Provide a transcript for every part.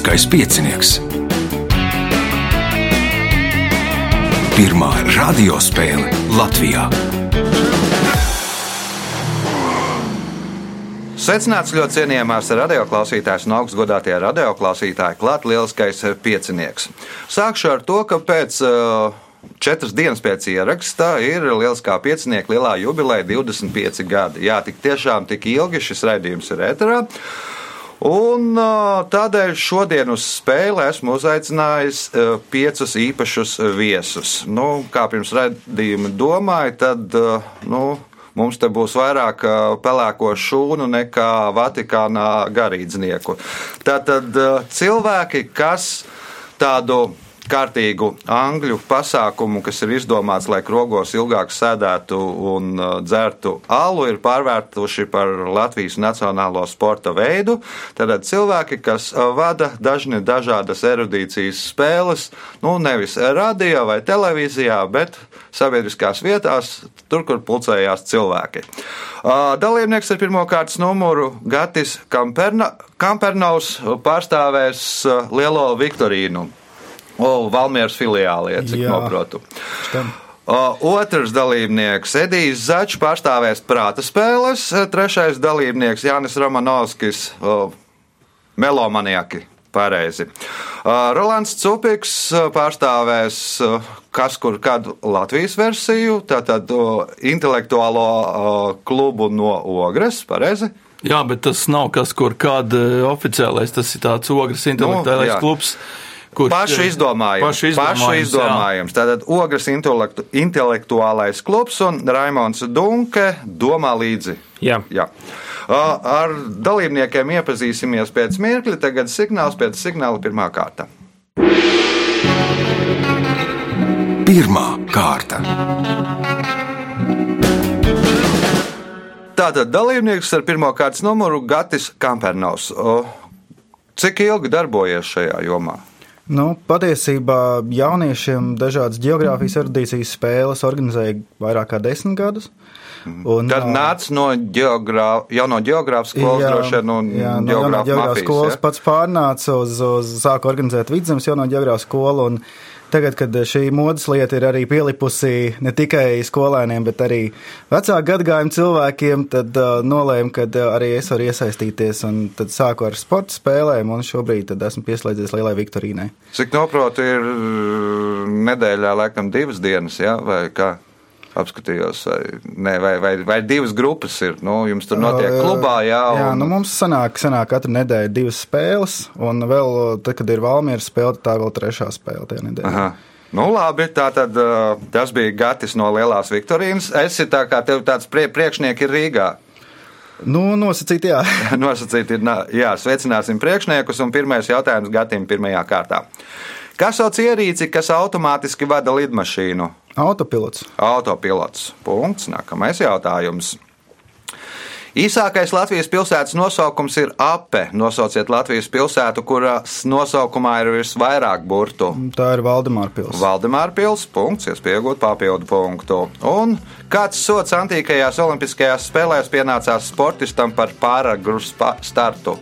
Lieliskais piecinieks. Pirmā radiospēle Latvijā. Sveicināts ļoti cienījamās radioklausītājas un augstgadātie radioklausītāji, klāt lieliskais piecinieks. Sākšu ar to, ka pēc uh, Četras dienas pēc ieraksta ir lieliskā piecinieka lielā jubileja 25 gadi. Jā, tik tiešām tik ilgi šis raidījums ir ēterā. Un tādēļ šodien uz spēli esmu uzaicinājis piecus īpašus viesus. Nu, kā pirms raidījuma domāju, tad nu, mums te būs vairāk pelēko šūnu nekā Vatikānā garīdznieku. Tātad cilvēki, kas tādu kārtīgu angļu pasākumu, kas ir izdomāts, lai krogos ilgāk sēdētu un uh, dzertu alu, ir pārvērtuši par Latvijas nacionālo sporta veidu. Tātad cilvēki, kas uh, vada dažni dažādas erudīcijas spēles, nu nevis radio vai televīzijā, bet sabiedriskās vietās, tur, kur pulcējās cilvēki. Uh, dalībnieks ar pirmā kārtas numuru Gatis Kamperna, Kampernaus pārstāvēs Lielo Viktorīnu. O, Valmieras filiāli, ja cik noprotu. O, otrs dalībnieks Edijs Začs pārstāvēs prāta spēles, trešais dalībnieks Jānis Romanovskis melomaniaki. Pareizi. Rolands Cupiks pārstāvēs kas kur kādu Latvijas versiju, tātad intelektuālo klubu no Ogres, pareizi? Jā, bet tas nav kas kur kāda oficiālais, tas ir tāds Ogres nu, intelektuālais nu, klubs. Kurš, pašu izdomājums. Pašu izdomājums, pašu izdomājums. Tātad Ogres intelektu, intelektuālais klubs un Raimons Dunke domā līdzi. Jā. Jā. Ar dalībniekiem iepazīsimies pēc mirkļa, tagad signāls pēc signāla pirmā kārta. Pirmā kārta. Tātad dalībnieks ar pirmā kārtas numuru Gatis Kampernaus. Cik ilgi darbojies šajā jomā? Nu, patiesībā jauniešiem dažādas geogrāfijas erudīcijas spēles organizēja vairāk kā desmit gadus. Mhm. Un, Tad nāca no geogrāfa, jau no geogrāfa skolas, jā, droši vien, no geogrāfa skolas pats pārnāca uz, uz sāku organizēt vidzemes jau no geogrāfa skolu. Un, Tagad, kad šī modes lieta ir arī pielipusi ne tikai skolēniem, bet arī vecāku gadagājumu cilvēkiem, tad uh, nolēmu, ka uh, arī es varu iesaistīties. Tad sāku ar sporta spēlēm, un šobrīd esmu pieslēdzies Lielai Viktorīnai. Cik noprotu, ir nedēļā laikam divas dienas, ja? vai kā? Apskatījos, vai, ne, vai, vai, vai divas grupas ir. Nu, jums tur notiek klubā, jā. Un... Jā, nu mums sanāk, sanāk katru nedēļu divas spēles, un vēl, tad, kad ir Valmiera spēle, tā vēl trešā spēle tajā nedēļā. Aha. Nu, labi, tā tad tas bija Gatis no Lielās Viktorīnas. Es ir tā kā tev tāds prie, priekšnieki ir Rīgā. Nu, nosacīt, jā. nosacīt ir, jā, sveicināsim priekšniekus, un pirmais jautājums Gatim pirmajā kārtā. Kas sauc ierīci, kas automātiski vada lidmašīnu? Autopilots. Autopilots. Punkts. Nākamais jautājums. Īsākais Latvijas pilsētas nosaukums ir Ape. Nosauciet Latvijas pilsētu, kuras nosaukumā ir visvairāk burtu. Tā ir Valdemāra pilsēta. Valdemāra pilsēta. Punkts, iespējot papildu punktu. Un kāds sots antīkajās Olimpiskajās spēlēs pienācās sportistam par pāragru startu?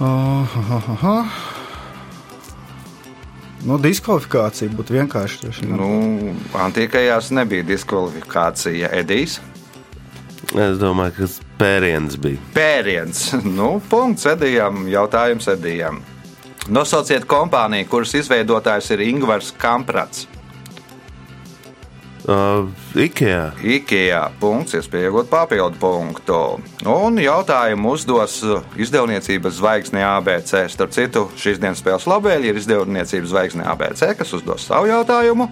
Uh, uh, uh, uh. Nu, diskvalifikācija būtu vienkārši. Nu, antīkajās nebija diskvalifikācija. Edijs. Es domāju, ka tas pēriens bija. Pēriens. Nu, punkts Edijam. Jautājums Edijam. Nosauciet kompāniju, kuras izveidotājs ir Ingūns Kamprats. Uh, Ikea. Ikea. Punkts, iespējot papildu punktu. Un jautājumu uzdos izdevniecības zvaigzne ABC. Starp citu, šīs dienas spēles labēļi ir izdevniecības zvaigzne ABC, kas uzdos savu jautājumu.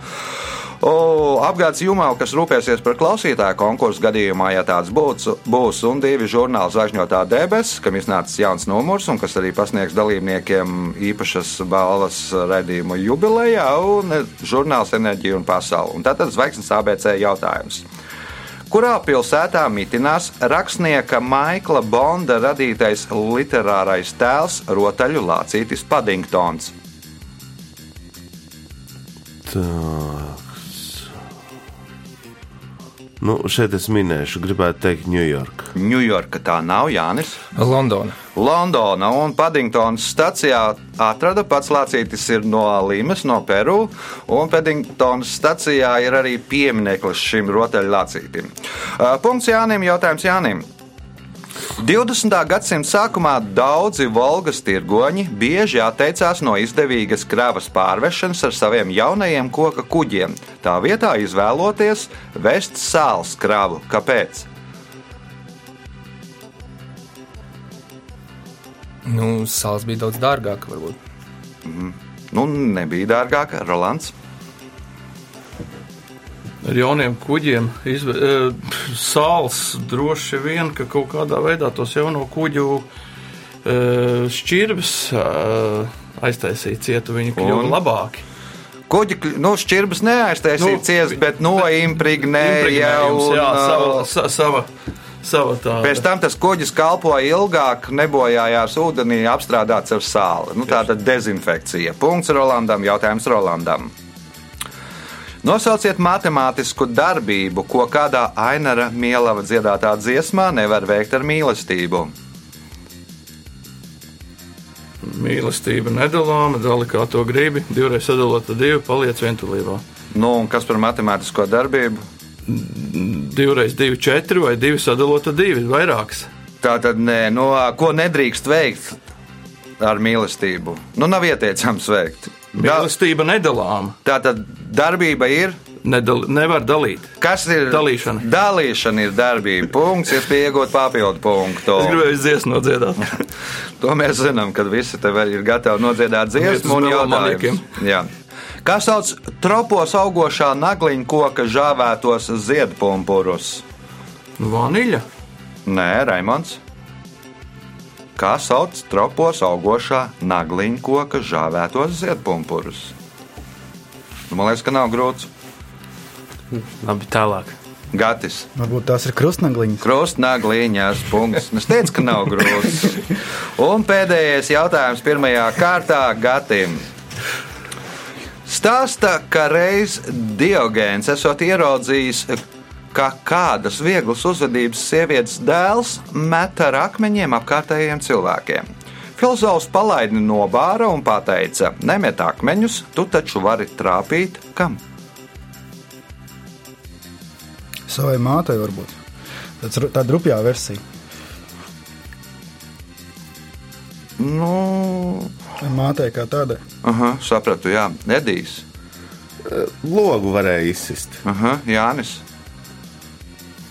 Apgādes jūmā, kas rūpēsies par klausītāju konkursu gadījumā, ja tāds būs, būs un divi žurnāli zvaigžņotā debesis, kam iznācis jauns numurs un kas arī pasniegs dalībniekiem īpašas balvas redzējumu jubilejā, un žurnāls Enerģija un Pasaule. Un tātad zvaigznes ABC jautājums kurā pilsētā mitinās rakstnieka Maikla Bonda radītais literārais tēls Rotaļu Lācītis Paddingtons. Tā. Nu, šeit es minēšu, gribētu teikt, Ņujorka. Ņujorka tā nav Jānis. Londona. Londona un Paddingtonas stacijā atrada pats lācītis ir no Limas, no Peru, un Paddingtonas stacijā ir arī piemineklis šim rotaļlācītim. Punkts Jānim, jautājums Jānim. 20. gadsimta sākumā daudzi Volgas tirgoņi bieži atteicās no izdevīgas kravas pārvešanas ar saviem jaunajiem koka kuģiem, tā vietā izvēloties vest sāls kravu. Kāpēc? Nu, sāls bija daudz dārgāka, varbūt. Mm. Nu, nebija dārgāka, Rolands ar jauniem kuģiem. Izve, e, sāls droši vien, ka kaut kādā veidā tos jauno kuģu e, šķirbas e, aiztaisīja cietu, viņi kļuva un... labāki. Kuģi, nu, šķirbas neaiztaisīja nu, ciest, bet noimpregnēja. Un, jā, sava, sa, sava, sava tāda. Pēc tam tas kuģis kalpoja ilgāk, nebojājās ūdenī, apstrādāts ar sāli. Nu, tā tad dezinfekcija. Punkts Rolandam, jautājums Rolandam. Nosauciet matemātisku darbību, ko kādā Ainara Mielava dziedātā dziesmā nevar veikt ar mīlestību. Mīlestība nedalāma, dali kā to gribi. Divreiz sadalot ar divu, paliec vientulībā. Nu, un kas par matemātisko darbību? Divreiz divi, četri vai divi sadalot ar divi, vairākas. Tā tad nē, no, nu, ko nedrīkst veikt ar mīlestību? Nu, nav ieteicams veikt. Mīlestība nedalāma. Tā tad darbība ir. Nedal, nevar dalīt. Kas ir dalīšana? Dalīšana ir darbība. Punkts, iespēja iegūt papildu punktu. Es gribēju dziesmu nodziedāt. to mēs zinām, kad visi te ir gatavi nodziedāt dziesmu un jautājums. Jā. Kā sauc tropos augošā nagliņa koka žāvētos ziedpumpurus? Vaniļa? Nē, Raimons kā sauc tropos augošā nagliņa koka žāvētos ziedpumpurus. Nu, man liekas, ka nav grūts. Labi, tālāk. Gatis. Varbūt tās ir krustnagliņas. Krustnagliņas punkts. Es teicu, ka nav grūts. Un pēdējais jautājums pirmajā kārtā Gatim. Stāsta, ka reiz Diogēns esot ieraudzījis ka kādas vieglas uzvedības sievietes dēls met ar akmeņiem apkārtējiem cilvēkiem. Filozofs palaidi no bāra un teica: Nemet akmeņus, tu taču vari trāpīt kam? Savai mātei varbūt. Tas ir tā drupjā versija. Nu, mātei kā tādai. Aha, sapratu, jā, Edijs. Logu varēja izsist. Aha, Jānis.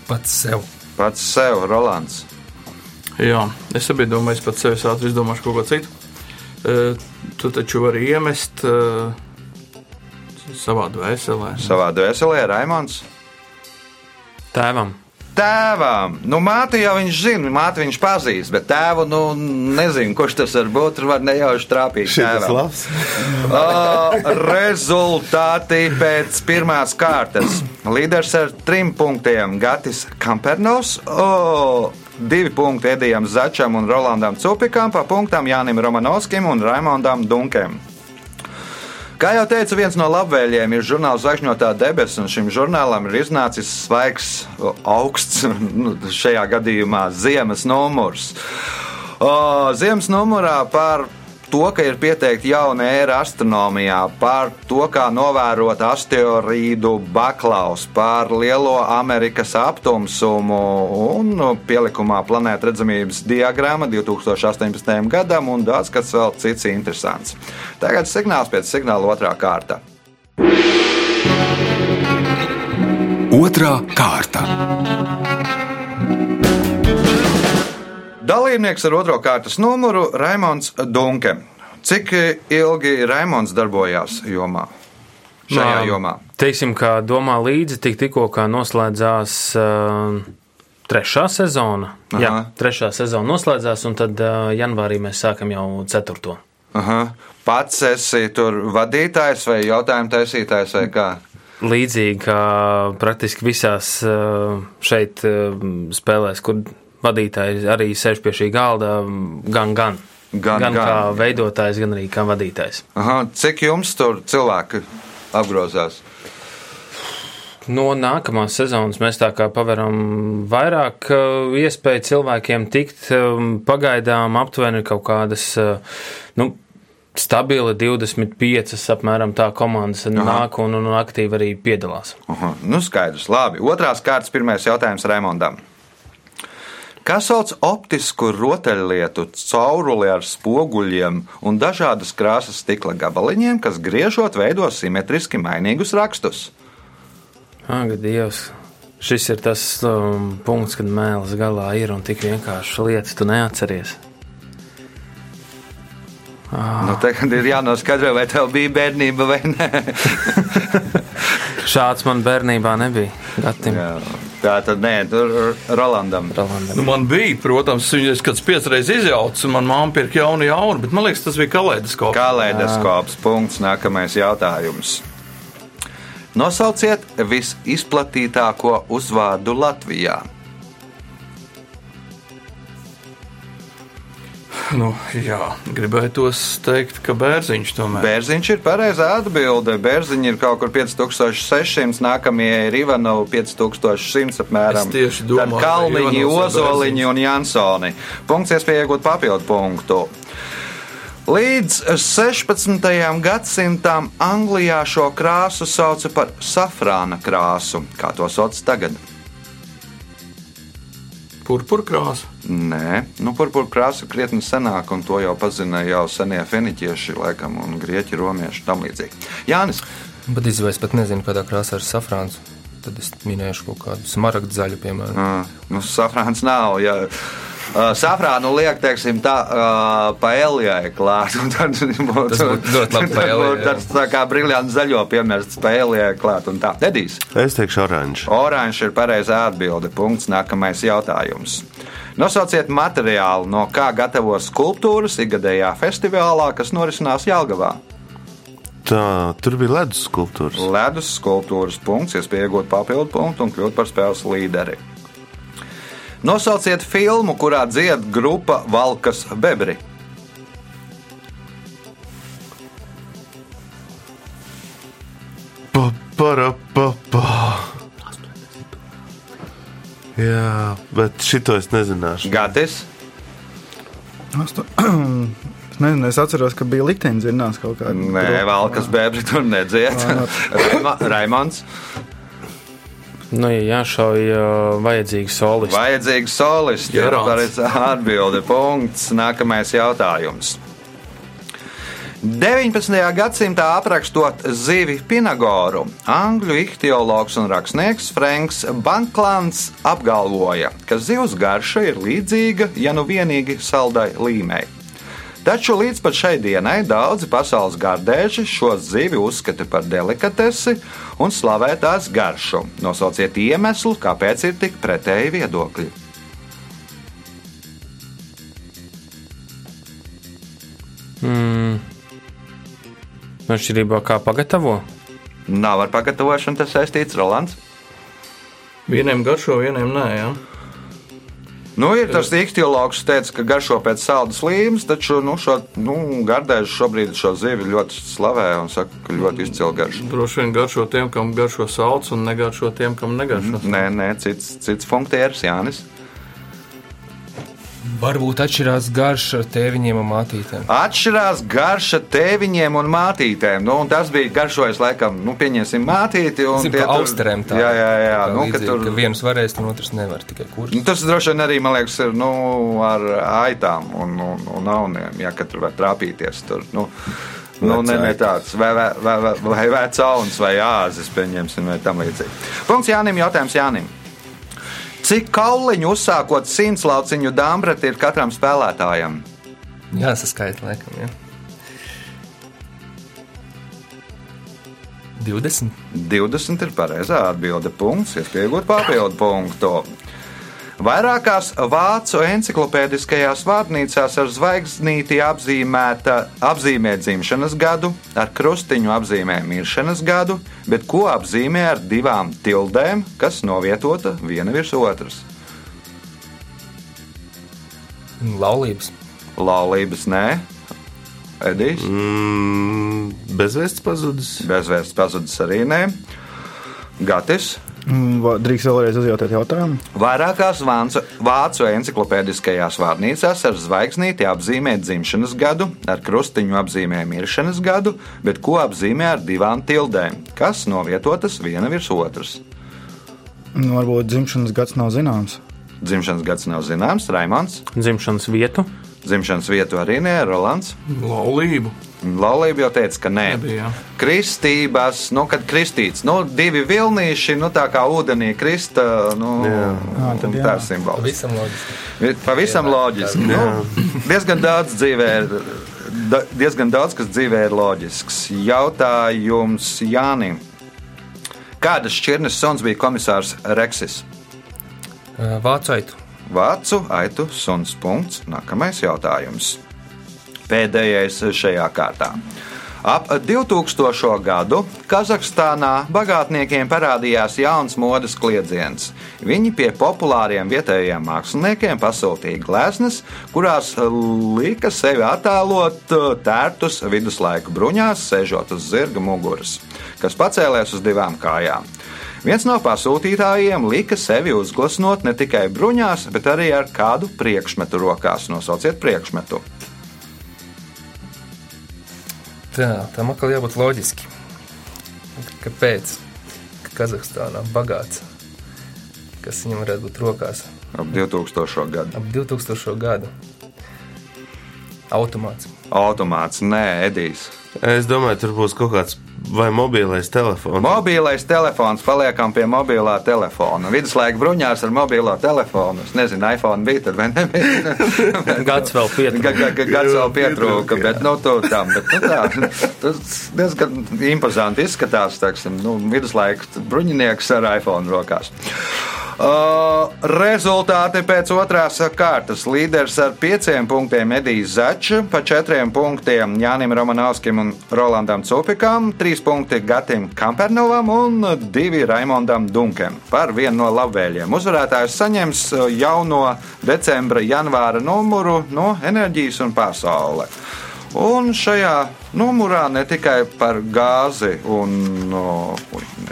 Pats sev. Pats sev, Rolands. Jā, es arī domāju, pats sev ātri izdomāšu kaut ko citu. Uh, tu taču vari iemest uh, savā dvēselē. Savā dvēselē, Raimons. Tēvam tēvam. Nu, māte jau viņš zina, māte viņš pazīst, bet tēvu, nu, nezinu, kurš tas var būt. Tur var nejauši trāpīt. Tas uh, rezultāti pēc pirmās kārtas. Līderis ar trim punktiem Gatis Kampernovs. Oh, Divi punkti Edijam Začam un Rolandam Cupikam, pa punktām Jānim Romanovskim un Raimondam Dunkem. Kā jau teicu, viens no labvēlējiem ir žurnāls Zvaigžņotā debesis, un šim žurnālam ir iznācis svaigs, augsts, nu, šajā gadījumā ziemas numurs. Ziemas numurā par to, ka ir pieteikta jauna ēra astronomijā, par to, kā novērot asteroīdu baklaus, par lielo Amerikas aptumsumu un pielikumā planēta redzamības diagramma 2018. gadam un daudz kas vēl cits interesants. Tagad signāls pēc signāla otrā kārta. Otra kārta. Dalībnieks ar otro kārtas numuru - Raimons Dunke. Cik ilgi Raimons darbojās jomā? Šajā jomā. Teiksim, kā domā līdzi, tik, tikko noslēdzās uh, trešā sezona. Aha. Jā, trešā sezona noslēdzās, un tad uh, janvārī mēs sākam jau ceturto. Aha. Pats esi tur vadītājs vai jautājumu taisītājs vai kā? Līdzīgi kā praktiski visās uh, šeit spēlēs, kur vadītājs arī sēž pie šī galda gan, gan. Gan, gan, gan kā veidotājs, gan arī kā vadītājs. Aha, cik jums tur cilvēki apgrozās? no nākamās sezonas mēs tā kā paveram vairāk uh, iespēju cilvēkiem tikt. Um, pagaidām aptuveni kaut kādas, uh, nu, stabili 25, apmēram tā komandas Aha. nāk un, un aktīvi arī piedalās. Aha, nu skaidrs, labi. Otrās kārtas, pirmais jautājums Raimondam. Kas sauc optisku rotaļlietu cauruli ar spoguļiem un dažādas krāsas stikla gabaliņiem, kas griežot veido simetriski mainīgus rakstus? Ak, Dievs! Šis ir tas um, punkts, kad mēlis galā ir un tik vienkārši lietas tu neatceries. Ah. Nu, tagad ir jānoskaidro, vai tev bija bērnība vai nē. Šāds man bērnībā nebija. Tā tad nē, tur Rolandam. Rolandam. Nu, man bija, protams, viņas kāds piecreiz izjaucis, un man māma pirka jaunu, jaunu, bet man liekas, tas bija kaleidoskops. Kaleidoskops. Punkts. Nākamais jautājums. Nosauciet visizplatītāko uzvārdu Latvijā. Nu, jā, gribētos teikt, ka bērziņš tomēr. Bērziņš ir pareizā atbilde. Bērziņš ir kaut kur 5600, nākamie ir Ivanovs 5100 apmēram. Es tieši domāju, Tad Kalniņi, Ozoliņi un Jansoni. Punkts iespēja iegūt papildu punktu. Līdz 16. gadsimtam Anglijā šo krāsu sauca par safrāna krāsu. Kā to sauc tagad? Purpura krāsa? Nē, nu, purpura krāsa krietni senāka, un to jau pazināja jau senie feniķieši, laikam, un grieķi, romieši tam līdzīgi. Jānis. Bet izvēlēs pat nezinu, kādā krāsā ir safrāns. Tad es minēšu kaut kādu smaragdu zaļu, piemēram. Uh, nu, safrāns nav. Ja. Uh, safrānu liek, teiksim, tā uh, paēlijai klāt. Tad būtu tas būtu ļoti labi paēlijai. Tas tā kā briljants zaļo piemirsts paēlijai klāt un tā. Edīs. Es teikšu oranžs. Oranžs ir pareizā atbilde. Punkts. Nākamais jautājums. Nosauciet materiālu, no kā gatavo skulptūras ikgadējā festivālā, kas norisinās Jālgavā. Tā, tur bija ledus skulptūras. Ledus skulptūras punkts, iespēja iegūt papildu punktu un kļūt par spēles līderi. Nosauciet filmu, kurā dzied grupa Valkas Bebri. Pa, para, pa, pa. Jā, bet šito es nezināšu. Gatis. Asto... Es nezinu, es atceros, ka bija likteņa zinās kaut kāda. Nē, Valkas bēbri tur nedzied. Raimons. Nu, ja jāšauj, vajadzīgs solists. Vajadzīgs. Jā, pareizi atbilde. Punkts. Nākamais jautājums. 19. gadsimtā aprakstot zivi Pinagoru, angļu ihtiologs un rakstnieks Franks Banklāns apgalvoja, ka zivs garša ir līdzīga, ja nu vienīgi saldai līmei. Taču līdz pat šai dienai daudzi pasaules gardēži šo zivi uzskata par delikatesi un slavē tās garšu. Nosauciet iemeslu, kāpēc ir tik pretēji viedokļi. Mm. Atšķirībā kā pagatavo? Nav ar pagatavošanu tas saistīts Rolands. Vieniem garšo, vieniem nē. Ja? Nu, ir tas kas teica, ka garšo pēc saldas līmes, taču nu, šo nu, gardēžu šobrīd šo zivi ļoti slavē un saka, ka ļoti izcila garša. Droši vien garšo tiem, kam garšo salds, un negaršo tiem, kam negaršo. Nē, nē, cits, cits funktieris Jānis. Varbūt atšķirās garša tēviņiem un mātītēm. Atšķirās garša tēviņiem un mātītēm. Nu, un tas bija garšojis, laikam, nu, pieņemsim mātīti. Zin, tie austerēm tā. Jā, jā, jā. Tā Nu, līdzīgi, ka tur... ka viens varēs, un otrs nevar tikai kurš. Nu, tas droši vien arī, man liekas, ir nu, ar aitām un, un, un auniem, ja tur var trāpīties. Tur, nu, Nu, ne, ne tāds, vai, vai, vai, vai, vai vecauns, vai āzis, pieņemsim, vai tam līdzīgi. Punkts Jānim, jautājums Jānim. Cik kauliņu uzsākot simts lauciņu dāmbrati ir katram spēlētājam? Jāsaskaita, laikam, jā. 20. 20 ir pareizā atbilde. Punkts, iespējot papildu punktu. Vairākās vācu encyklopēdiskajās vārnīcās ar zvaigznīti apzīmēta apzīmē dzimšanas gadu, ar krustiņu apzīmē miršanas gadu, bet ko apzīmē ar divām tildēm, kas novietota viena virs otras. Laulības. Laulības nē, Edijs. Mm, bezvēsts pazudis. Bezvēsts pazudis arī nē. Gatis. Mm, Drīkst vēlreiz uzjautāt jautājumu? Vairākās vācu, vācu enciklopēdiskajās vārnīcās ar zvaigznīti apzīmē dzimšanas gadu, ar krustiņu apzīmē miršanas gadu, bet ko apzīmē ar divām tildēm, kas novietotas viena virs otras. Nu, varbūt dzimšanas gads nav zināms. Dzimšanas gads nav zināms, Raimons. Dzimšanas vietu. Dzimšanas vietu arī nē, Rolands. Laulību. Laulība jau teica, ka nē. Nebija, jā. Kristības, nu, kad kristīts, nu, divi vilnīši, nu, tā kā ūdenī krista, nu, jā. tā ir simboliski. Pavisam loģiski. Pavisam loģiski. Nu, diezgan daudz dzīvē ir. da- Diezgan daudz kas dzīvē ir loģisks. Jautājums Jānim. Kādas šķirnes suns bija komisārs Reksis? Vācu aitu. Vācu aitu suns. Punkts. Nākamais jautājums. Pēdējais šajā kārtā. Ap 2000. gadu Kazahstānā bagātniekiem parādījās jauns modes kliedziens. Viņi pie populāriem vietējiem māksliniekiem pasūtīja gleznas, kurās lika sevi attēlot uh, tērtus viduslaiku bruņās, sēžot uz zirga muguras, kas pacēlēs uz divām kājām. Viens no pasūtītājiem lika sevi uzgleznot ne tikai bruņās, bet arī ar kādu priekšmetu rokās. Nosauciet priekšmetu. Tā, tam atkal jābūt loģiski. Kāpēc? Ka Kazahstānā bagāts. Kas viņam varētu būt rokās? Ap 2000. gadu. Ap 2000. gadu. Automāts. Automāts, nē, Edijs. Es domāju, tur būs kaut kāds vai mobilais telefons. Mobilais telefons, paliekam pie mobilā telefona. Viduslaika bruņās ar mobilo telefonu. Es nezinu, iPhone bija tur vai nebija. Gads vēl pietrūka. Ga- ga- Gads vēl pietrūka, bet nu, tu, tam, bet, nu, tā, tas diezgan impozanti izskatās. Teiksim, nu, viduslaika bruņinieks ar iPhone rokās. Uh, rezultāti pēc otrās kārtas. Līderis ar pieciem punktiem Edijs Začs, pa četriem punktiem Jānim Romanovskim un Rolandam Cupikam, trīs punkti Gatim Kampernovam un divi Raimondam Dunkam. Par vienu no labvēliem uzvarētājs saņems uh, jauno decembra, janvāra numuru no enerģijas un pasaule. Un šajā numurā ne tikai par gāzi un no, jā.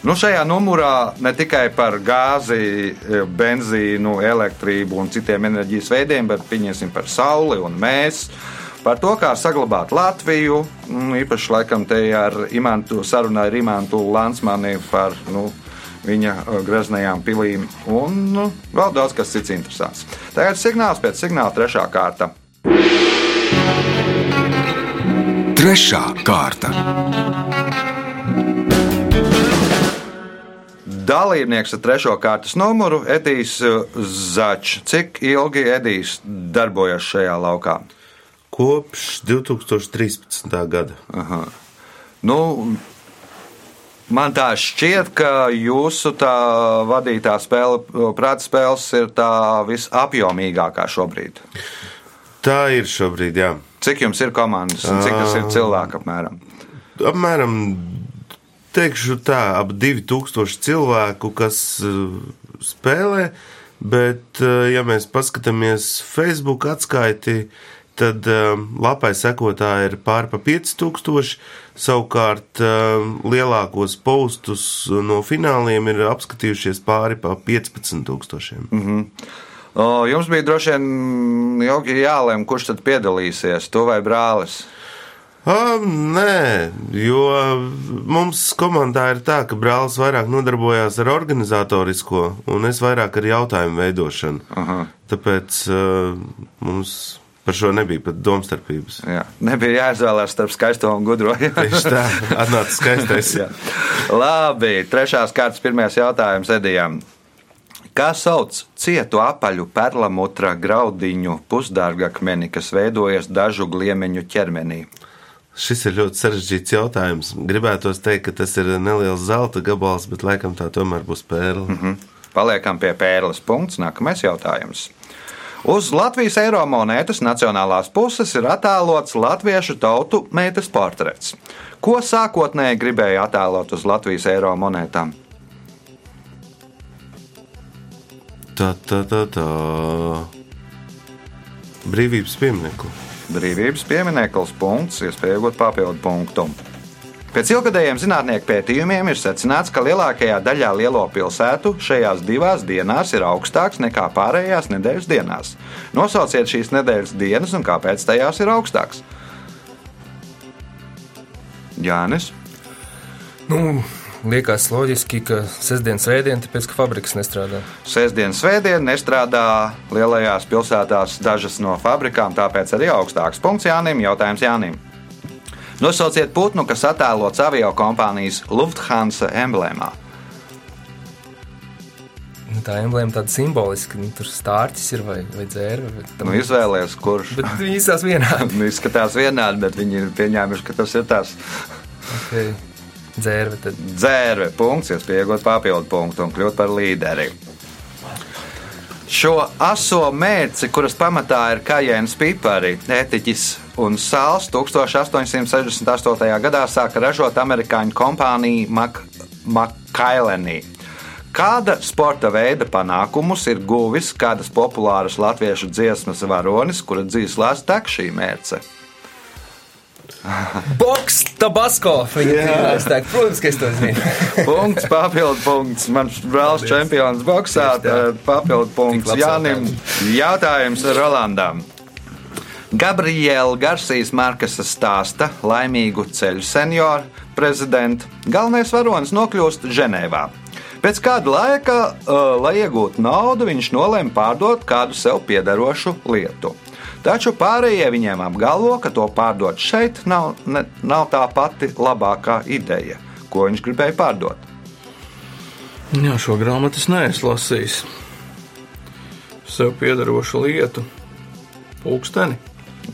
Nu, šajā numurā ne tikai par gāzi, e, benzīnu, elektrību un citiem enerģijas veidiem, bet pieņemsim par sauli un mēs. Par to, kā saglabāt Latviju, mm, īpaši laikam te ar Imantu sarunā ar Imantu Lansmani par nu, viņa e, greznajām pilīm un nu, vēl daudz kas cits interesants. Tagad signāls pēc signāla trešā kārta. Trešā kārta. Dalībnieks ar trešo kārtas numuru Edijs Začs. Cik ilgi Edijs darbojas šajā laukā? Kopš 2013. gada. Aha. Nu, man tā šķiet, ka jūsu tā vadītā spēle, prāta spēles ir tā visapjomīgākā šobrīd. Tā ir šobrīd, jā. Cik jums ir komandas un cik tas ir cilvēku apmēram? Apmēram, teikšu tā, ap 2000 cilvēku, kas uh, spēlē, bet, uh, ja mēs paskatāmies Facebook atskaiti, tad uh, lapai sekotāji ir pār pa 5000, savukārt lielākos postus no fināliem ir apskatījušies pāri pa 15 tūkstošiem. Mhm. O, jums bija droši vien ilgi jālem, kurš tad piedalīsies, tu vai brālis. Um, nē, jo mums komandā ir tā, ka brālis vairāk nodarbojās ar organizatorisko, un es vairāk ar jautājumu veidošanu. Aha. Tāpēc uh, mums par šo nebija pat domstarpības. Jā. Nebija jāizvēlās starp skaisto un gudro. Tieši tā, atnāca skaistais. Labi, trešās kārtas pirmais jautājums Edijam. Kā sauc cietu apaļu perlamutra graudiņu pusdārgakmeni, kas veidojas dažu gliemeņu ķermenī? Šis ir ļoti sarežģīts jautājums. Gribētos teikt, ka tas ir neliels zelta gabals, bet laikam tā tomēr būs pērle. Mm -hmm. Paliekam pie pērles punkts. Nākamais jautājums. Uz Latvijas eiro monētas nacionālās puses ir attēlots latviešu tautu meitas portrets. Ko sākotnēji gribēja attēlot uz Latvijas eiro monētām? Tā, tā, tā, tā. Brīvības pieminiektu. Brīvības piemineklis punkts, iespēja iegūt papildu punktu. Pēc ilgadējiem zinātnieku pētījumiem ir secināts, ka lielākajā daļā lielo pilsētu šajās divās dienās ir augstāks nekā pārējās nedēļas dienās. Nosauciet šīs nedēļas dienas un kāpēc tajās ir augstāks. Jānis. Nu, liekas loģiski, ka sestdienas svētdiena, tāpēc ka fabriks nestrādā. Sēdesdienas svētdiena nestrādā lielajās pilsētās dažas no fabrikām, tāpēc arī augstāks punkts Jānim. Jautājums Jānim. Nosauciet putnu, kas attēlots avio kompānijas Lufthansa emblēmā. Nu, tā emblēma tāda simboliska, nu, tur stārķis ir vai, vai dzērve. Bet, Nu, izvēlēties, kurš bet viņi izsās vienādi. Nu, izskatās vienādi, bet viņi ir pieņēmuši, ka tas ir tas Okay. Dzērve tad. dzērve punkts, iespējot papildu punktu un kļūt par līderi. Šo aso mērci, kuras pamatā ir kājienas pipari, ētiķis un sāls, 1868. gadā sāka ražot amerikāņu kompānija Makailenī. Kāda sporta veida panākumus ir guvis kādas populāras latviešu dziesmas varonis, kura dzīslās tek šī mērce? Boks, tabasko! Viņa tīrās tā, protams, ka es to zinu. Punkts, papildu punkts. Mans brālis čempions tā. tā, papildu punkts Jānim. Jautājums Rolandam. Gabriela Garsijas Markesas stāsta laimīgu ceļu senioru prezidentu. Galvenais varonis nokļūst Ženēvā. Pēc kāda laika, uh, lai iegūtu naudu, viņš nolēma pārdot kādu sev piederošu lietu. Taču pārējie viņiem apgalvo, ka to pārdot šeit nav, ne, nav tā pati labākā ideja, ko viņš gribēja pārdot. Jā, šo grāmatu es neesmu lasījis. Sev piederošu lietu, pulksteni.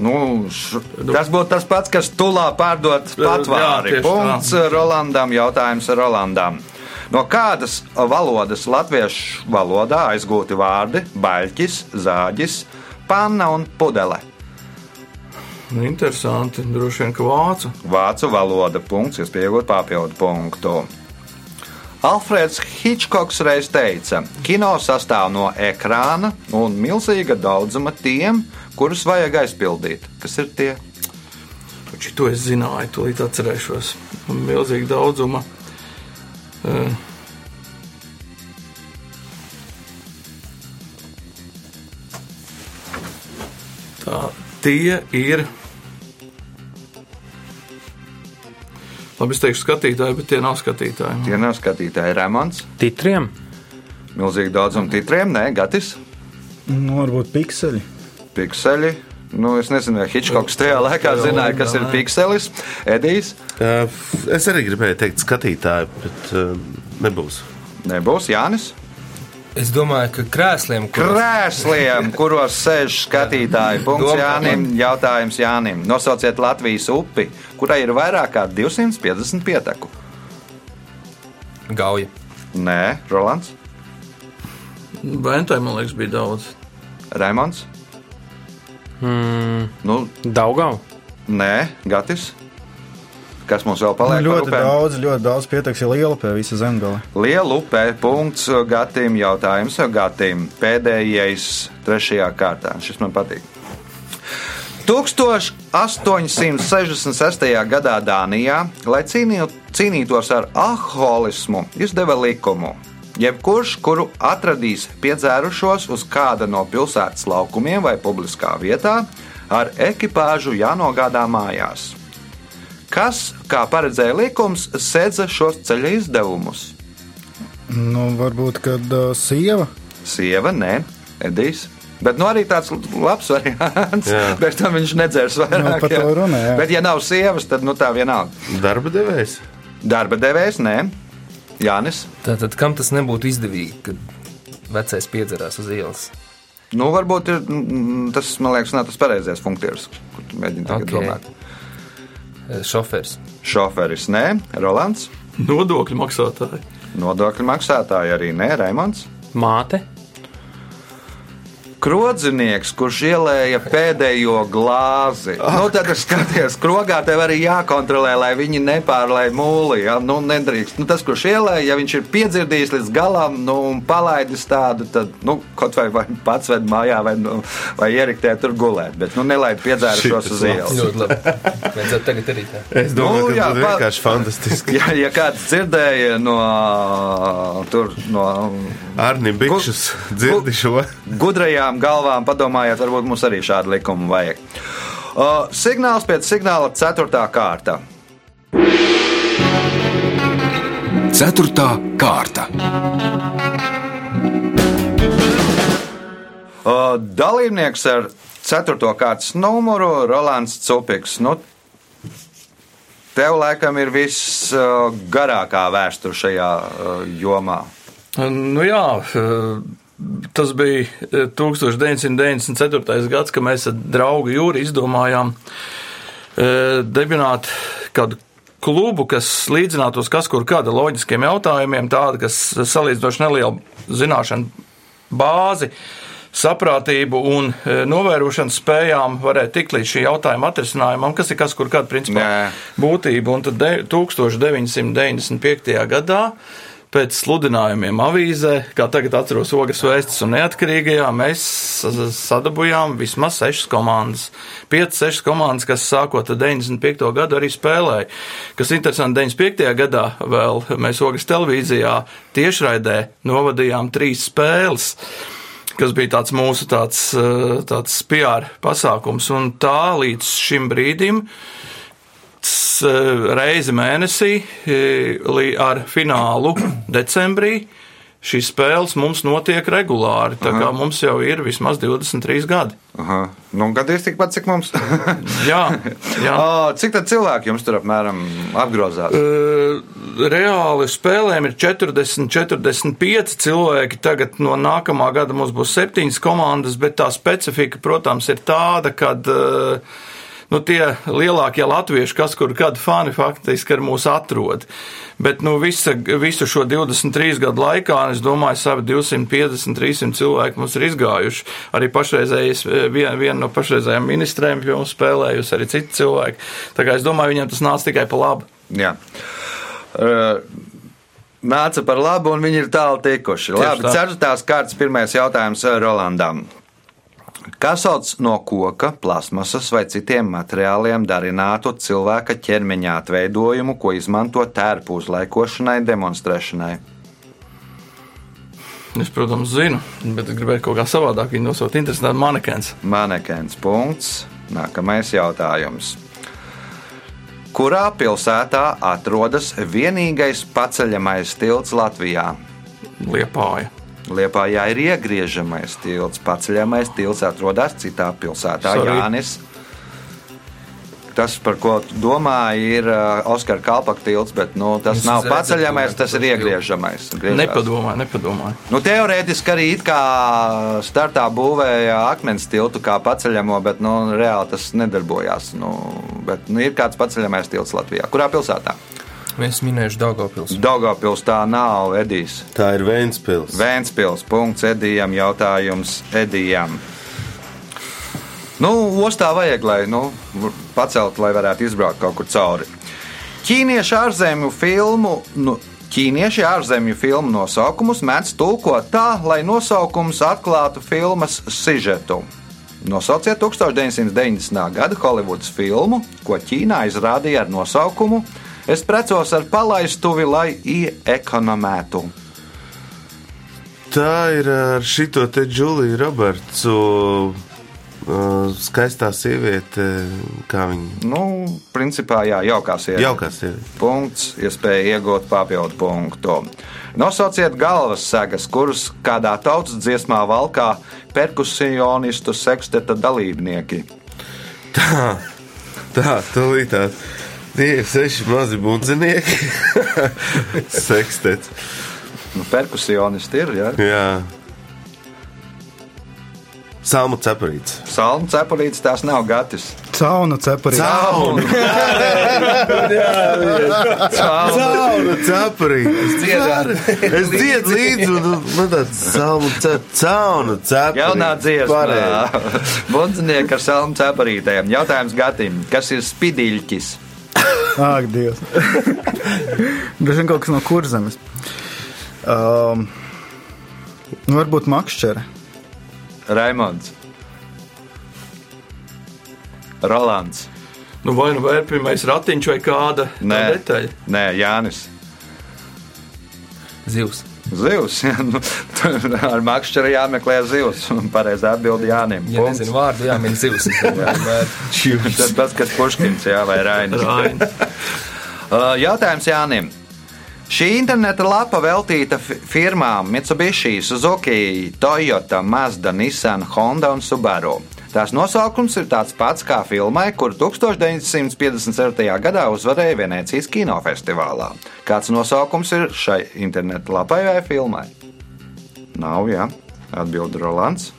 Nu, š, tas būtu tas pats, kas tulā pārdot patvāri. Jā, Punkts Rolandam, jautājums Rolandam. No kādas valodas latviešu valodā aizgūti vārdi baļķis, zāģis, panna un pudele? Nu, interesanti. Droši vien, ka vācu. Vācu valoda punkts, jūs pieaugat papildu punktu. Alfrēds Hitchcocks reiz teica, ka kino sastāv no ekrāna un milzīga daudzuma tiem, kurus vajag aizpildīt. Kas ir tie? Taču to es zināju, to līdz atcerēšos. Milzīga daudzuma. eh, tie ir. Labi, es teikšu, skatītāji, bet tie nav skatītāji. Tie nav skatītāji Rēmons. Titriem? Milzīgi daudzum titriem, nē, Gatis, Nu, varbūt pikseļi. pikseļi. Nu, es nezinu, vai Hitchcocks tajā laikā zināja, kas ir pikselis. Edijs Es arī gribēju teikt, skatītāji, bet nebūs. nebūs Jānis. Es domāju, ka krēsliem, kur Krēsliem, kuros sēž skatītāji. Punkts Domā- Jānim. Jautājums Jānim. Nosauciet Latvijas upi, kurai ir vairāk kā 250 pieteku. gauja. Nē, Rolands, Ventai, man liekas, bija daudz. Raimons. Mm, Nu, Daugau? nē, Gatis. Kas mums vēl paliek? Nu, ļoti daudz, ļoti daudz pieteiks, ir liela pie visa zemgala. Liela upē, punkts Gatim, jautājums Gatim. Pēdējais, trešajā kārtā. Šis man patīk. 1866. gadā Dānijā, lai cīnītos ar alkoholismu, izdeva likumu. Jebkurš, kuru atradīs piedzērušos uz kāda no pilsētas laukumiem vai publiskā vietā, ar ekipāžu jānogādā mājās. Kas, kā paredzēja likums, sēdza šos ceļa izdevumus? Nu, varbūt, kad uh, sieva. Sieva, nē, Edijs. Bet nu, arī tāds labs variants. Bet tam viņš nedzers vairāk. Nu, jā. runā, jā. Bet, ja nav sievas, tad nu, tā vienalga. Darba devējs. Darba devējs, nē, Jānis. Tātad, kam tas nebūtu izdevīgi, kad vecais piedzerās uz ielas? Nu, varbūt ir, mm, tas, man liekas, nav tas pareizais funkcijas, kur tu mēģini tagad Ok. domāt. Eh, Šofērs. Šoferis, nē, Rolands. Nodokļu maksātāji. Nodokļu maksātāji arī nē, Raimons. Māte? Skrodzinieks, kurš ielēja pēdējo glāzi. Oh. Nu, tad es skaties, krogā tev arī jākontrolē, lai viņi nepārlēj mūli. Ja? Nu, nedrīkst. Nu, tas, kurš ielēja, ja viņš ir piedzirdījis līdz galam nu, un palaidis tādu, tad nu, kaut vai, vai pats ved mājā vai, nu, vai ieriktē tur gulēt. Bet nu, nelaid piedzērušos uz ielas. Ļoti labi. Tagad arī tā. Es domāju, Nu, ka jā, tas ir vienkārši fantastiski. Ja, ja kāds dzirdēja no, tur, no Arni Bikšus dzirdi šo. Gudrajām galvām, padomājiet, varbūt mums arī šādu likumu vajag. Uh, signāls pēc signāla, 4. kārta. Ceturtā kārta. Uh, dalībnieks ar 4. kārtas numuru Rolands Cupiks. Nu, tev laikam ir viss uh, garākā vēsture šajā uh, jomā. Nu jā, eh, tas bija eh, 1994. gads, kad mēs ar draugu Jūri izdomājām eh, dibināt kādu klubu, kas līdzinātos kas kur kāda loģiskiem jautājumiem, tāda, kas salīdzinoši nelielu zināšanu bāzi, saprātību un eh, novērošanas spējām varētu tikt līdz šī jautājuma atrisinājumam, kas ir kas kur kāda principā Nē. būtība. Un tad de- 1995. gadā pēc sludinājumiem avīzē, kā tagad atceros Ogas vēstis un neatkarīgajā, mēs sa- sadabujām vismaz sešas komandas. 5-6 komandas, kas sākot ar 95. gadu arī spēlēja. Kas interesanti, 95. gadā vēl mēs Ogas televīzijā tiešraidē novadījām trīs spēles kas bija tāds mūsu tāds, eh, tāds PR pasākums. Un tā līdz šim brīdim s- reizi mēnesī li- ar finālu decembrī. Šīs spēles mums notiek regulāri, tā kā mums jau ir vismaz 23 gadi. Aha. Nu, gadījis tikpat, cik mums. Jā, jā. O, cik tad cilvēki jums tur apmēram apgrozās? Uh, Reāli spēlēm ir 40, 45 cilvēki. Tagad no nākamā gada mums būs septiņas komandas, bet tā specifika, protams, ir tāda, ka uh, nu, tie lielākie latvieši, kas kur kādi fani faktiski ar mūs atrod. Bet nu, visa, visu šo 23 gadu laikā, es domāju, savi 250, 300 cilvēki mums ir izgājuši. Arī pašreizējais, viena vien no pašreizējām ministrēm pie mums spēlējusi, arī citi cilvēki. Tā kā es domāju, viņiem tas nāca tikai pa labu. Jā. Uh, Nāca par labu, un viņi ir tālu tikuši. Labi, tā. ceturtās kārtas pirmais jautājums uh, Rolandam. Kas sauc no koka, plasmasas vai citiem materiāliem darinātu cilvēka ķermeņa atveidojumu, ko izmanto tērpu uzlaikošanai, demonstrēšanai? Es, protams, zinu, bet es gribēju kaut kā savādāk viņu nosaukt. Interesanti, manekens. Manekens punkts. Nākamais jautājums. Kurā pilsētā atrodas vienīgais paceļamais tilts Latvijā? Liepāja. Liepājā ir iegriežamais tilts. Paceļamais tilts atrodas citā pilsētā, Sorry. Jānis. Tas, par ko tu domā, ir uh, Oskara Kalpaka tilts, bet nu, tas Jūs nav paceļamais, tas ir iegriežamais. Griežās. Nepadomāju, nepadomāju. Nu, teorētiski arī it kā startā būvēja akmens tiltu kā paceļamo, bet nu, reāli tas nedarbojās. Nu, bet, nu, ir kāds paceļamais tilts Latvijā. Kurā pilsētā? Mēs minējuši Daugavpils. Daugavpils tā nav, Edijs. Tā ir Vēnspils. Vēnspils, punkts Edijam, jautājums Edijam. Nu, ostā vajag, lai nu, pacelt, lai varētu izbraukt kaut kur cauri. Ķīniešu ārzemju filmu. Nu, Ķīnieši ārzemju filmu nosaukumus mēdz tulkot tā, lai nosaukums atklātu filmas sižetu. Nosauciet 1990. gada Holivudas filmu, ko Ķīnā izrādīja ar nosaukumu Es precos ar palaistuvi, lai iekonomētu. Tā ir ar šito te Džuliju Robertsu. Skaistā sieviete, kā viņa Nu, principā, jā, jaukā sieviete. jaukā sieviete. Punkts, iespēja iegūt papildu punktu. Nosauciet galvas segas, kuras kādā tautas dziesmā valkā perkusionistu seksteta dalībnieki. Tā, tā, tūlīt tā. Tie ir seši mazi bundzinieki. Sekstets. Nu, perkusionisti ir, jā. Jā. Salmu cepurīts. Salmu cepurītis tās nav gatis. Caunu cepurī. Caunu! Caunu cepurī! Es dziedu līdzi, un man tāds salmu cep, caunu cepurī. Jaunā dziesma. Pareizi. Bundzinieki ar salmu cepurītēm. Jautājums Gatim. Kas ir spidiļķis? Ak, Dievs. Droši vien kaut kas no kurzemes. Um, nu, varbūt makšķere. Raimonds. Rolands. Nu, vai nu vērpīgais ratiņš vai kāda Nē, detaļa? Nē Jānis. Zivs. Zivs. jā, nu, ar makšķeri jāmeklē zivs. Pareizi atbildi Jānim. Ja nezinu vārdu, jāmin zivs. Tas pats, kas Puškins, jā, vai Rainis. Raini. Uh, Jautājums Jānim. Šī interneta lapa veltīta fi- firmām Mitsubishi, Suzuki, Toyota, Mazda, Nissan, Honda un Subaru. Tās nosaukums ir tāds pats kā filmai, kur 1957. gadā uzvarēja Venecijas kinofestivālā. Kāds nosaukums ir šai interneta lapai vai filmai? Nav, jā. Atbildi Rolands.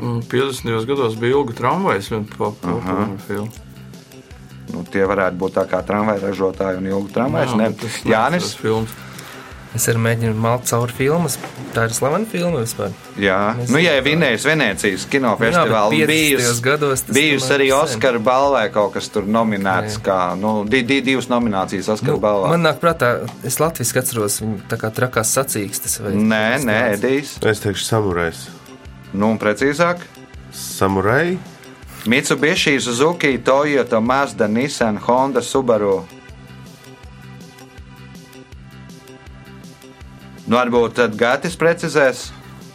Mm, 50. gados bija ilga tramvajas, viena populāra filma. Nu, tie varētu būt tā kā tramvaja ražotāji un ilgu tramvaju. Jā, tas Jānis. tas filmas. Es arī mēģinu malt cauri filmas. Tā ir slavena filma vispār. Jā, Mēs nu, ja ir vinējis Venecijas kinofestivālā, 50. bijusi gados tas bijusi arī. Oskara balvai kaut kas tur nominēts, Jā. kā nu, di, di, divas nominācijas Oskara Nu, balvā. man nāk prātā, es latviešu atceros, viņa tā kā trakās sacīkstes. vai Nē, nē. Edijs. Es teikšu, samurais. Nu, un precīzāk. Samurai? Mitsubishi, Suzuki, Toyota, Mazda, Nissan, Honda, Subaru. Nu, varbūt tad Gatis precizēs.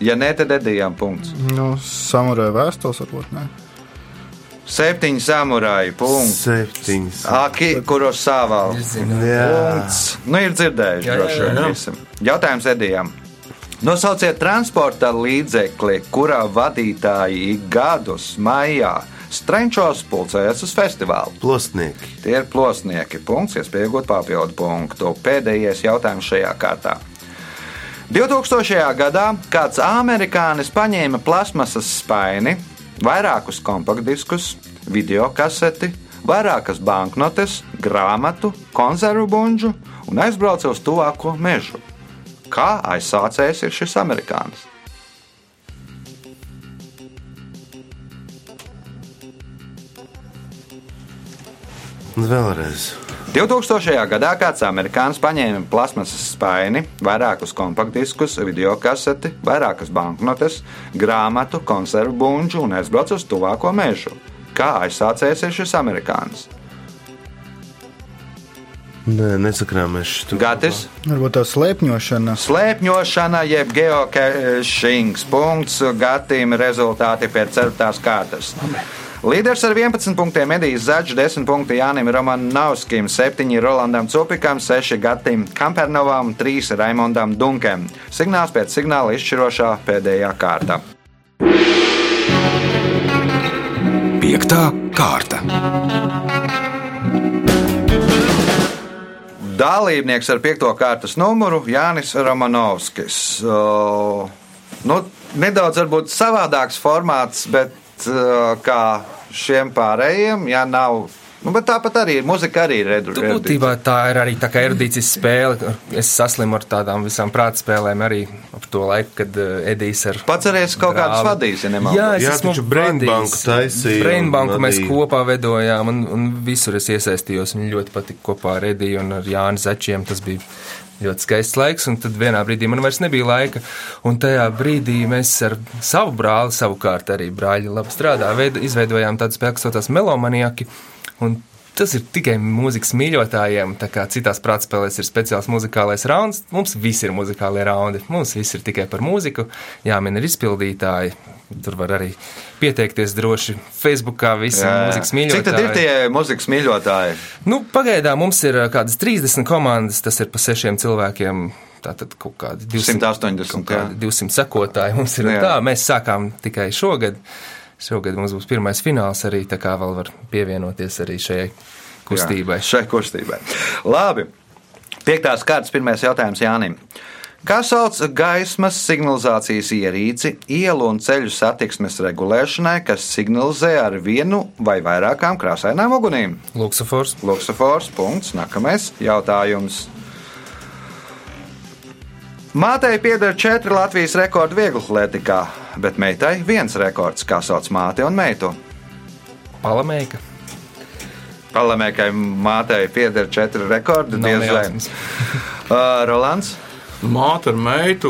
Ja nē, tad Edijām punkts. Nu, samurāja vēstules varbūt ne. Septiņi samurāji, punkts. Septiņas. Aki, kuros savā. Jā. Punkts. Nu, ir dzirdējuši, Jā, jā, droši vien. jā. visam. Jautājums Edijam. Nosauciet transporta līdzekli, kurā vadītāji ik gadus maijā strenčos pulcējas uz festivālu. Plosnieki. Tie ir plosnieki. Punkts, iespēja iegūt papildu punktu. Pēdējais jautājums šajā kārtā. 2000. gadā kāds amerikānis paņēma plasmasas spaini, vairākus kompaktdiskus, video kaseti, vairākas banknotes, grāmatu, konservu buļģu un aizbrauca uz tuvāko mežu. Kā aizsācējs ir šis amerikānis? Un vēlreiz. 2000. gadā kāds amerikānis paņēma plasmasas spaini, vairākus kompaktdiskus, video kaseti, vairākas banknotes, grāmatu, konservu buļģu un aizbrauca uz tuvāko mežu. Kā aizsācējs ir šis amerikānis? Nē, nesakrāmēs šo. Gatis, Varbūt tā slēpņošana. slēpņošana, jeb geokešings, punkts, gatīm rezultāti pēc ceturtās kārtas. Līderis ar 11 punktiem Edijs Zaļš, 10 punkti Jānim Romanovskim, 7 Rolandam Cupikam, 6 Gatim Kampernovam, 3 Raimondam Dunkem. Signāls pēc signāla izšķirošā pēdējā kārta. Piektā kārta. Dalībnieks ar piekto kārtas numuru Jānis Romanovskis. Uh, nu, nedaudz varbūt savādāks formāts, bet kā šiem pārējiem, ja nav. Nu, bet tāpat arī muzika, arī ir Tu, redzīga. būtībā tā ir arī tā kā erudīcijas spēle. Es saslimu ar tādām visām prāta spēlēm arī ap to laiku, kad uh, Edijs ar. Pats arī esi kaut kādus brāli- vadījis, ja nemaldos. Jā, es Jā, esmu Brainbanku un Brainbanku mēs kopā veidojām, un, un visur es iesaistījos. Viņam ļoti patika kopā ar Ediju un ar Jānu Začiem. Tas bija ļoti skaists laiks, un tad vienā brīdī man vairs nebija laika. Un tajā brīdī mēs ar savu brāli, savukārt arī brāļi labi strādā, veid, izveidojām tādu spēku, kas saucās Melomaniaki. Un Tas ir tikai mūzikas mīļotājiem. Tā kā citās prātspēlēs ir speciāls muzikālais rauns, mums visi ir muzikālie raundi. Mums viss ir tikai par mūziku. Jāmin ir izpildītāji. Tur var arī pieteikties droši Facebookā visiem mūzikas mīļotājiem. Cik tad ir tie mūzikas mīļotāji? Nu, pagaidām mums ir ā, kādas 30 komandas, tas ir pa sešiem cilvēkiem. Tātad kaut kādi 200, 180, kaut kādi 200 sekotāji mums ir. Jā. Tā, mēs sākām tikai šogad. Šogad mums būs pirmais fināls arī, tā kā vēl var pievienoties arī šajai kustībai. Jā, šai kustībai. Labi. Piektās kārtas pirmais jautājums Jānim. Kā sauc gaismas signalizācijas ierīci ielu un ceļu satiksmes regulēšanai, kas signalizē ar vienu vai vairākām krāsainām ugunīm? Luksafors. Luksafors. Punkts. Nākamais jautājums. Mātei pieder četri Latvijas rekordi vieglatlētikā, bet meitai viens rekords. Kā sauc māti un meitu? Palamēka. Palamēkai mātei pieder četri rekordi. Nav diez vai. Uh, Rolands. Māte ar meitu,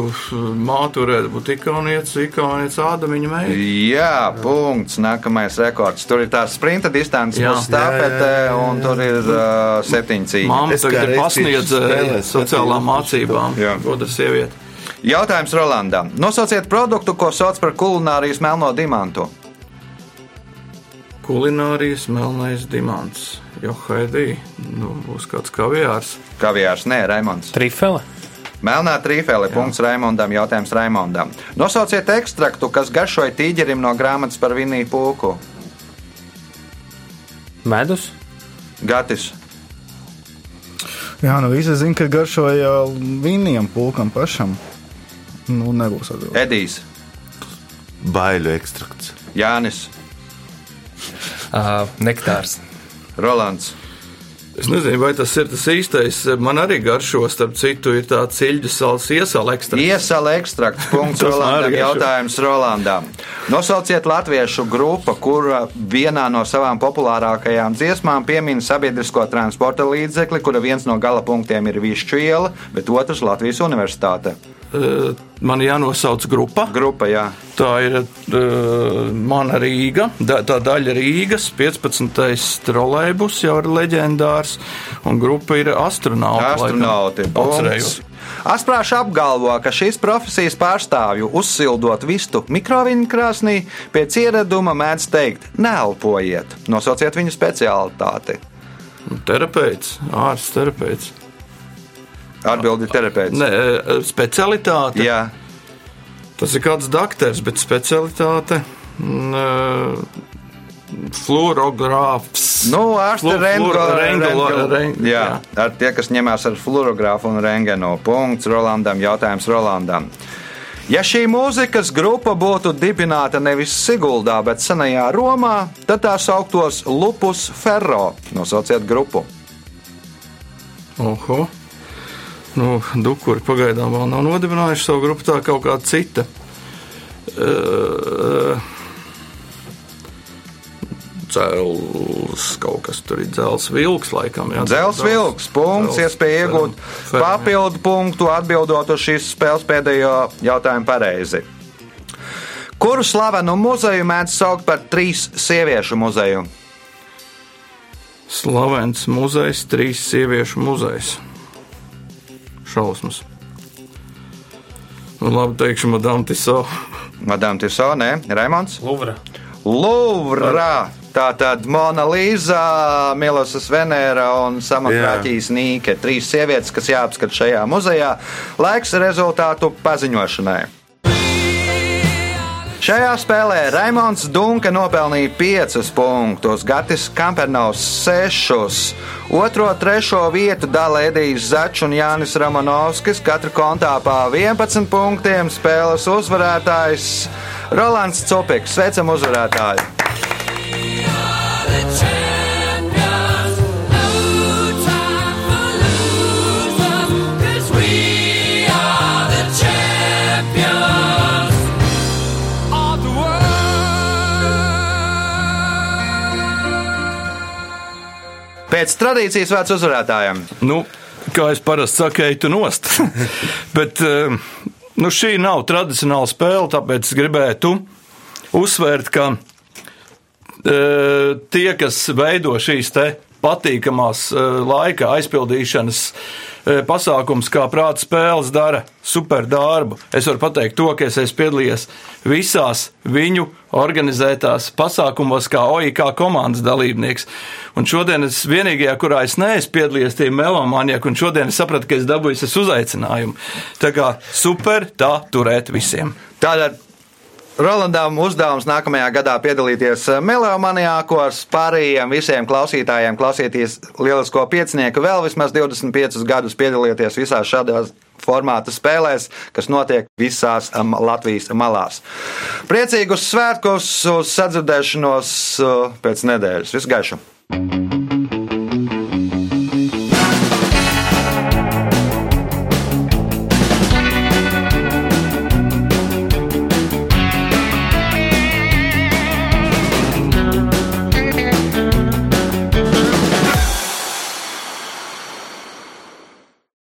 māte varētu būt ikaunieca, ikaunieca ādamiņa meita. Jā, punkts. Nākamais rekords. Tur ir tā sprinta distance, mūsu stāpete, un tur ir uh, septiņi cīņi. Māma tagad ir pasniedzēja sociālām mācībām. Otra sieviete. Jautājums Rolandam. Nosauciet produktu, ko sauc par kulinārijas melno dimantu. Kulinārijas melnais dimants. Jo haidī, nu, būs kāds kaviārs. Kaviārs, nē, Raimons. Trifele. Melnā trīfēle. Punkts Raimondam. Jautājums Raimondam. Nosauciet ekstraktu, kas garšoja tīģerim no grāmatas par vinīju pūku. Medus. Gatis. Jā, nu visi zina, ka garšoja vīniem pulkam pašam. Nu, nebūs atbildīgi. Edijs. Baiļu ekstrakts. Jānis. Uh, nektārs. Rolands. Es nezinu, vai tas ir tas īstais. Man arī garšo, starp citu, ir tā ciļģu sāls iesāla ekstra. Iesala ekstrakts. Punkts Rolandam. Jautājums Rolandam. Nosauciet latviešu grupu, kura vienā no savām populārākajām dziesmām piemin sabiedrisko transporta līdzekli, kura viens no gala punktiem ir Višķu iela, bet otrs Latvijas universitāte. Eh, Man jānosauc grupa. Grupa, jā. Tā ir uh, mana Rīga, da, tā daļa Rīgas, 15. trolēļus jau ir leģendārs, un grupa ir astronauti. Astronauti. Atcerējos. Asprāši apgalvo, ka šīs profesijas pārstāvju uzsildot vistu mikroviņu krāsnī, pēc ieraduma mēdz teikt: neelpojiet, nosauciet viņu specialitāti. Terapeits, ārsts, terapeits. Atbildi terapeits. Ne, eh, specialitāte. Jā, Tas ir kāds doktors, bet specialitāte. mm, eh, Fluorogrāfs. nu, ārsti Flu- Rengo, flu- Rengelo- Rengelo- Reng- jā, ar tie, kas ņemās ar fluorogrāfu un rengeno. Punkts Rolandam, jautājums Rolandam. Ja šī mūzikas grupa būtu dibināta nevis Siguldā, bet senajā Romā, tad tā sauktos Lupus Ferro. Nosauciet grupu. Oho. Nu, Dukuri pagaidām vēl nav nodibinājuši savu grupu, tā kaut kā cita. Uh, Cēlus, kaut kas tur ir dzels vilks, laikam. Jā, Dzels vilks, punkts, iespēja iegūt jā. papildu punktu, atbildot uz šīs spēles pēdējo jautājumu pareizi. Kuru slavenu muzeju mēdz saukt par trīs sieviešu muzeju? Slavens muzejs, trīs sieviešu muzejs. Šausmas. Nu, labi, teikšu, Madame Tiso. Madame Tiso, nē, Raimons. Luvra. Louvre! Tā tad Mona Līza, Milosas Venēra un Samakrāķijas Nīke. Trīs sievietes, kas jāapskata šajā muzejā. Laiks rezultātu paziņošanai. Šajā spēlē Raimons Dunke nopelnīja 5 punktus, Gatis Kampernaus 6. Otro, trešo vietu dala Edijs Začs un Jānis Ramanovskis, katra kontā pa 11 punktiem. Spēles uzvarētājs Rolands Copiks. Sveicam uzvarētāju! Pēc tradīcijas vārds uzvarētājiem. Nu, kā es parasti saku, ej tu nost. Bet eh, nu, šī nav tradicionāla spēle, tāpēc gribētu uzsvērt, ka eh, tie, kas veido šīs te patīkamās eh, laika aizpildīšanas pasākums, kā prāta spēles, dara super darbu. Es varu pateikt to, ka es esmu piedalījies visās viņu organizētās pasākumos, kā OIK komandas dalībnieks. Un šodien es vienīgajā, kurā es neesmu piedalījies, tie melomānieki, un šodien es sapratu, ka es dabūju es uzaicinājumu. Tā kā super tā turēt visiem. Tātad Rolandam uzdevums nākamajā gadā piedalīties Meliomanijākos, pārējiem visiem klausītājiem klausieties lielisko piecinieku, vēl vismaz 25 gadus piedalieties visās šādās formāta spēlēs, kas notiek visās Latvijas malās. Priecīgus svētkus, uz sadzirdēšanos uh, pēc nedēļas. Visu gaišu!